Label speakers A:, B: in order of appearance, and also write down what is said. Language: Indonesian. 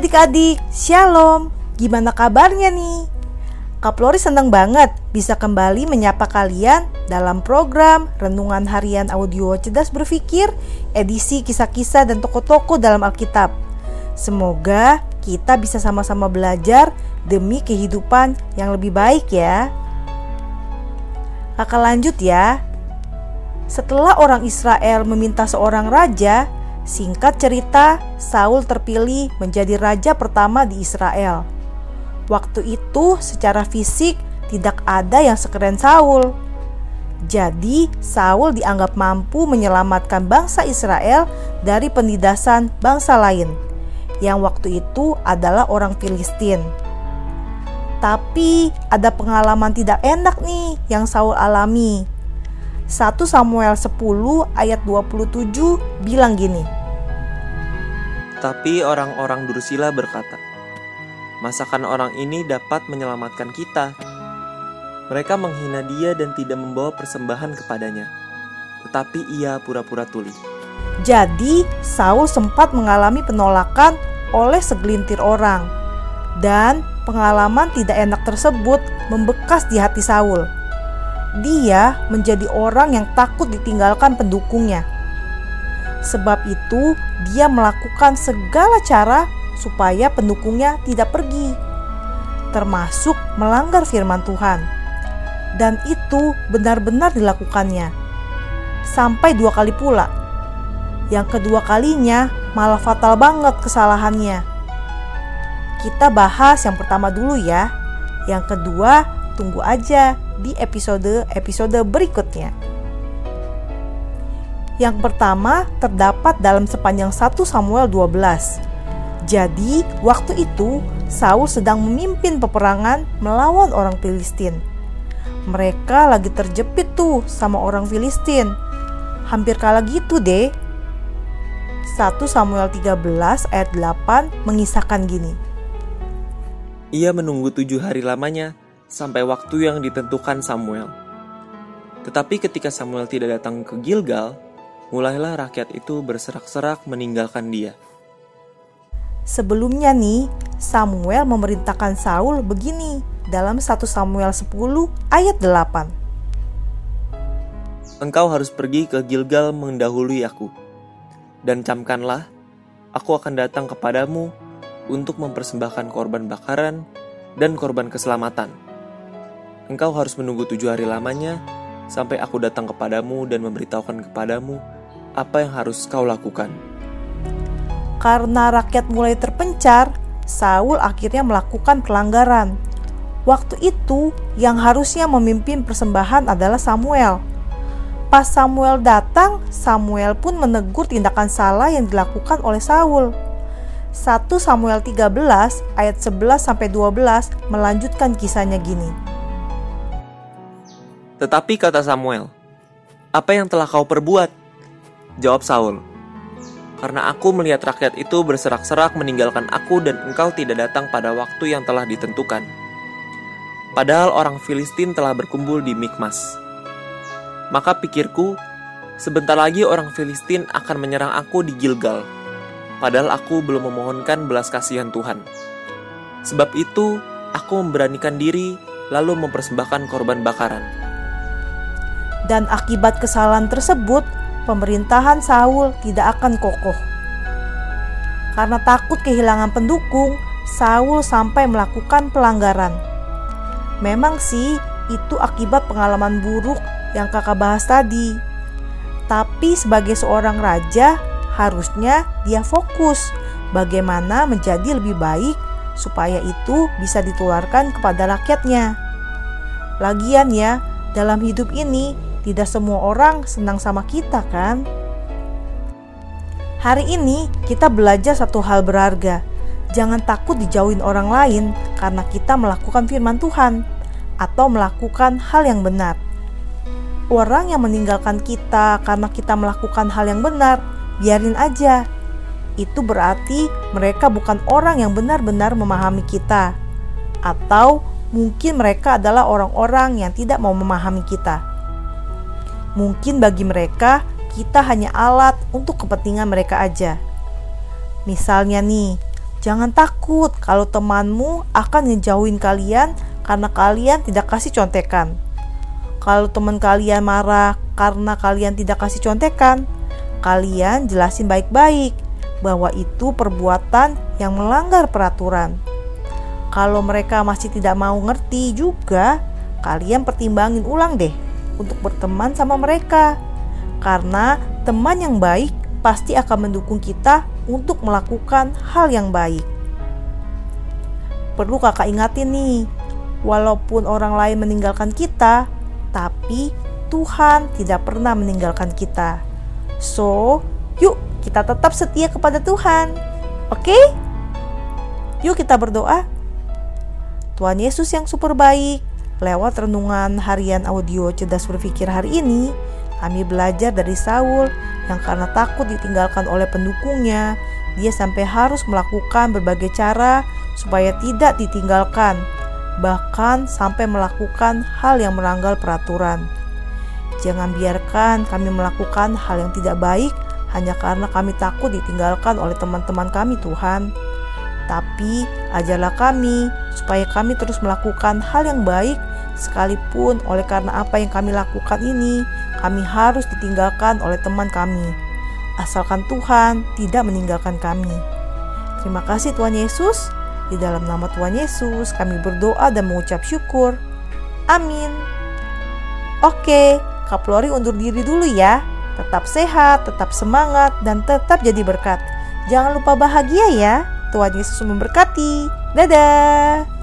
A: Adik-adik, Shalom. Gimana kabarnya nih? Kak Flori senang banget bisa kembali menyapa kalian dalam program Renungan Harian Audio Cerdas Berpikir, edisi kisah-kisah dan toko-toko dalam Alkitab. Semoga kita bisa sama-sama belajar demi kehidupan yang lebih baik ya. Kakak lanjut ya. Setelah orang Israel meminta seorang raja, singkat cerita, Saul terpilih menjadi raja pertama di Israel. Waktu itu, secara fisik tidak ada yang sekeren Saul. Jadi, Saul dianggap mampu menyelamatkan bangsa Israel dari penindasan bangsa lain, yang waktu itu adalah orang Filistin. Tapi ada pengalaman tidak enak nih yang Saul alami 1 Samuel 10 ayat 27 bilang gini.
B: Tapi orang-orang Dursila berkata, Masakan orang ini dapat menyelamatkan kita. Mereka menghina dia dan tidak membawa persembahan kepadanya. Tetapi ia pura-pura tuli.
A: Jadi, Saul sempat mengalami penolakan oleh segelintir orang. Dan pengalaman tidak enak tersebut membekas di hati Saul dia menjadi orang yang takut ditinggalkan pendukungnya. Sebab itu, dia melakukan segala cara supaya pendukungnya tidak pergi, termasuk melanggar firman Tuhan. Dan itu benar-benar dilakukannya, sampai dua kali pula. Yang kedua kalinya malah fatal banget kesalahannya. Kita bahas yang pertama dulu ya. Yang kedua, tunggu aja di episode-episode berikutnya. Yang pertama terdapat dalam sepanjang 1 Samuel 12. Jadi, waktu itu Saul sedang memimpin peperangan melawan orang Filistin. Mereka lagi terjepit tuh sama orang Filistin. Hampir kalah gitu deh. 1 Samuel 13 ayat 8 mengisahkan gini.
B: Ia menunggu tujuh hari lamanya sampai waktu yang ditentukan Samuel. Tetapi ketika Samuel tidak datang ke Gilgal, mulailah rakyat itu berserak-serak meninggalkan dia.
A: Sebelumnya nih, Samuel memerintahkan Saul begini dalam 1 Samuel 10 ayat 8.
B: Engkau harus pergi ke Gilgal mendahului aku. Dan camkanlah, aku akan datang kepadamu untuk mempersembahkan korban bakaran dan korban keselamatan Engkau harus menunggu tujuh hari lamanya sampai aku datang kepadamu dan memberitahukan kepadamu apa yang harus kau lakukan.
A: Karena rakyat mulai terpencar, Saul akhirnya melakukan pelanggaran. Waktu itu, yang harusnya memimpin persembahan adalah Samuel. Pas Samuel datang, Samuel pun menegur tindakan salah yang dilakukan oleh Saul. 1 Samuel 13 ayat 11 sampai 12 melanjutkan kisahnya gini.
B: Tetapi kata Samuel, "Apa yang telah kau perbuat?" Jawab Saul, "Karena aku melihat rakyat itu berserak-serak meninggalkan aku dan engkau tidak datang pada waktu yang telah ditentukan. Padahal orang Filistin telah berkumpul di Mikmas. Maka pikirku, sebentar lagi orang Filistin akan menyerang aku di Gilgal, padahal aku belum memohonkan belas kasihan Tuhan. Sebab itu, aku memberanikan diri lalu mempersembahkan korban bakaran."
A: dan akibat kesalahan tersebut, pemerintahan Saul tidak akan kokoh. Karena takut kehilangan pendukung, Saul sampai melakukan pelanggaran. Memang sih, itu akibat pengalaman buruk yang kakak bahas tadi. Tapi sebagai seorang raja, harusnya dia fokus bagaimana menjadi lebih baik supaya itu bisa ditularkan kepada rakyatnya. Lagian ya, dalam hidup ini tidak semua orang senang sama kita, kan? Hari ini kita belajar satu hal berharga. Jangan takut dijauhin orang lain karena kita melakukan firman Tuhan atau melakukan hal yang benar. Orang yang meninggalkan kita karena kita melakukan hal yang benar, biarin aja. Itu berarti mereka bukan orang yang benar-benar memahami kita, atau mungkin mereka adalah orang-orang yang tidak mau memahami kita. Mungkin bagi mereka, kita hanya alat untuk kepentingan mereka aja. Misalnya nih, Jangan takut kalau temanmu akan ngejauhin kalian karena kalian tidak kasih contekan. Kalau teman kalian marah karena kalian tidak kasih contekan, kalian jelasin baik-baik bahwa itu perbuatan yang melanggar peraturan. Kalau mereka masih tidak mau ngerti juga, kalian pertimbangin ulang deh untuk berteman sama mereka. Karena teman yang baik pasti akan mendukung kita untuk melakukan hal yang baik. Perlu kakak ingatin nih, walaupun orang lain meninggalkan kita, tapi Tuhan tidak pernah meninggalkan kita. So, yuk kita tetap setia kepada Tuhan. Oke? Yuk kita berdoa. Tuhan Yesus yang super baik, lewat renungan harian audio cerdas berpikir hari ini, kami belajar dari Saul yang karena takut ditinggalkan oleh pendukungnya, dia sampai harus melakukan berbagai cara supaya tidak ditinggalkan, bahkan sampai melakukan hal yang melanggar peraturan. Jangan biarkan kami melakukan hal yang tidak baik hanya karena kami takut ditinggalkan oleh teman-teman kami, Tuhan. Tapi ajarlah kami supaya kami terus melakukan hal yang baik sekalipun oleh karena apa yang kami lakukan ini kami harus ditinggalkan oleh teman kami. Asalkan Tuhan tidak meninggalkan kami. Terima kasih Tuhan Yesus. Di dalam nama Tuhan Yesus kami berdoa dan mengucap syukur. Amin. Oke, Kaplori undur diri dulu ya. Tetap sehat, tetap semangat, dan tetap jadi berkat. Jangan lupa bahagia ya. Tuhan Yesus memberkati. Dadah.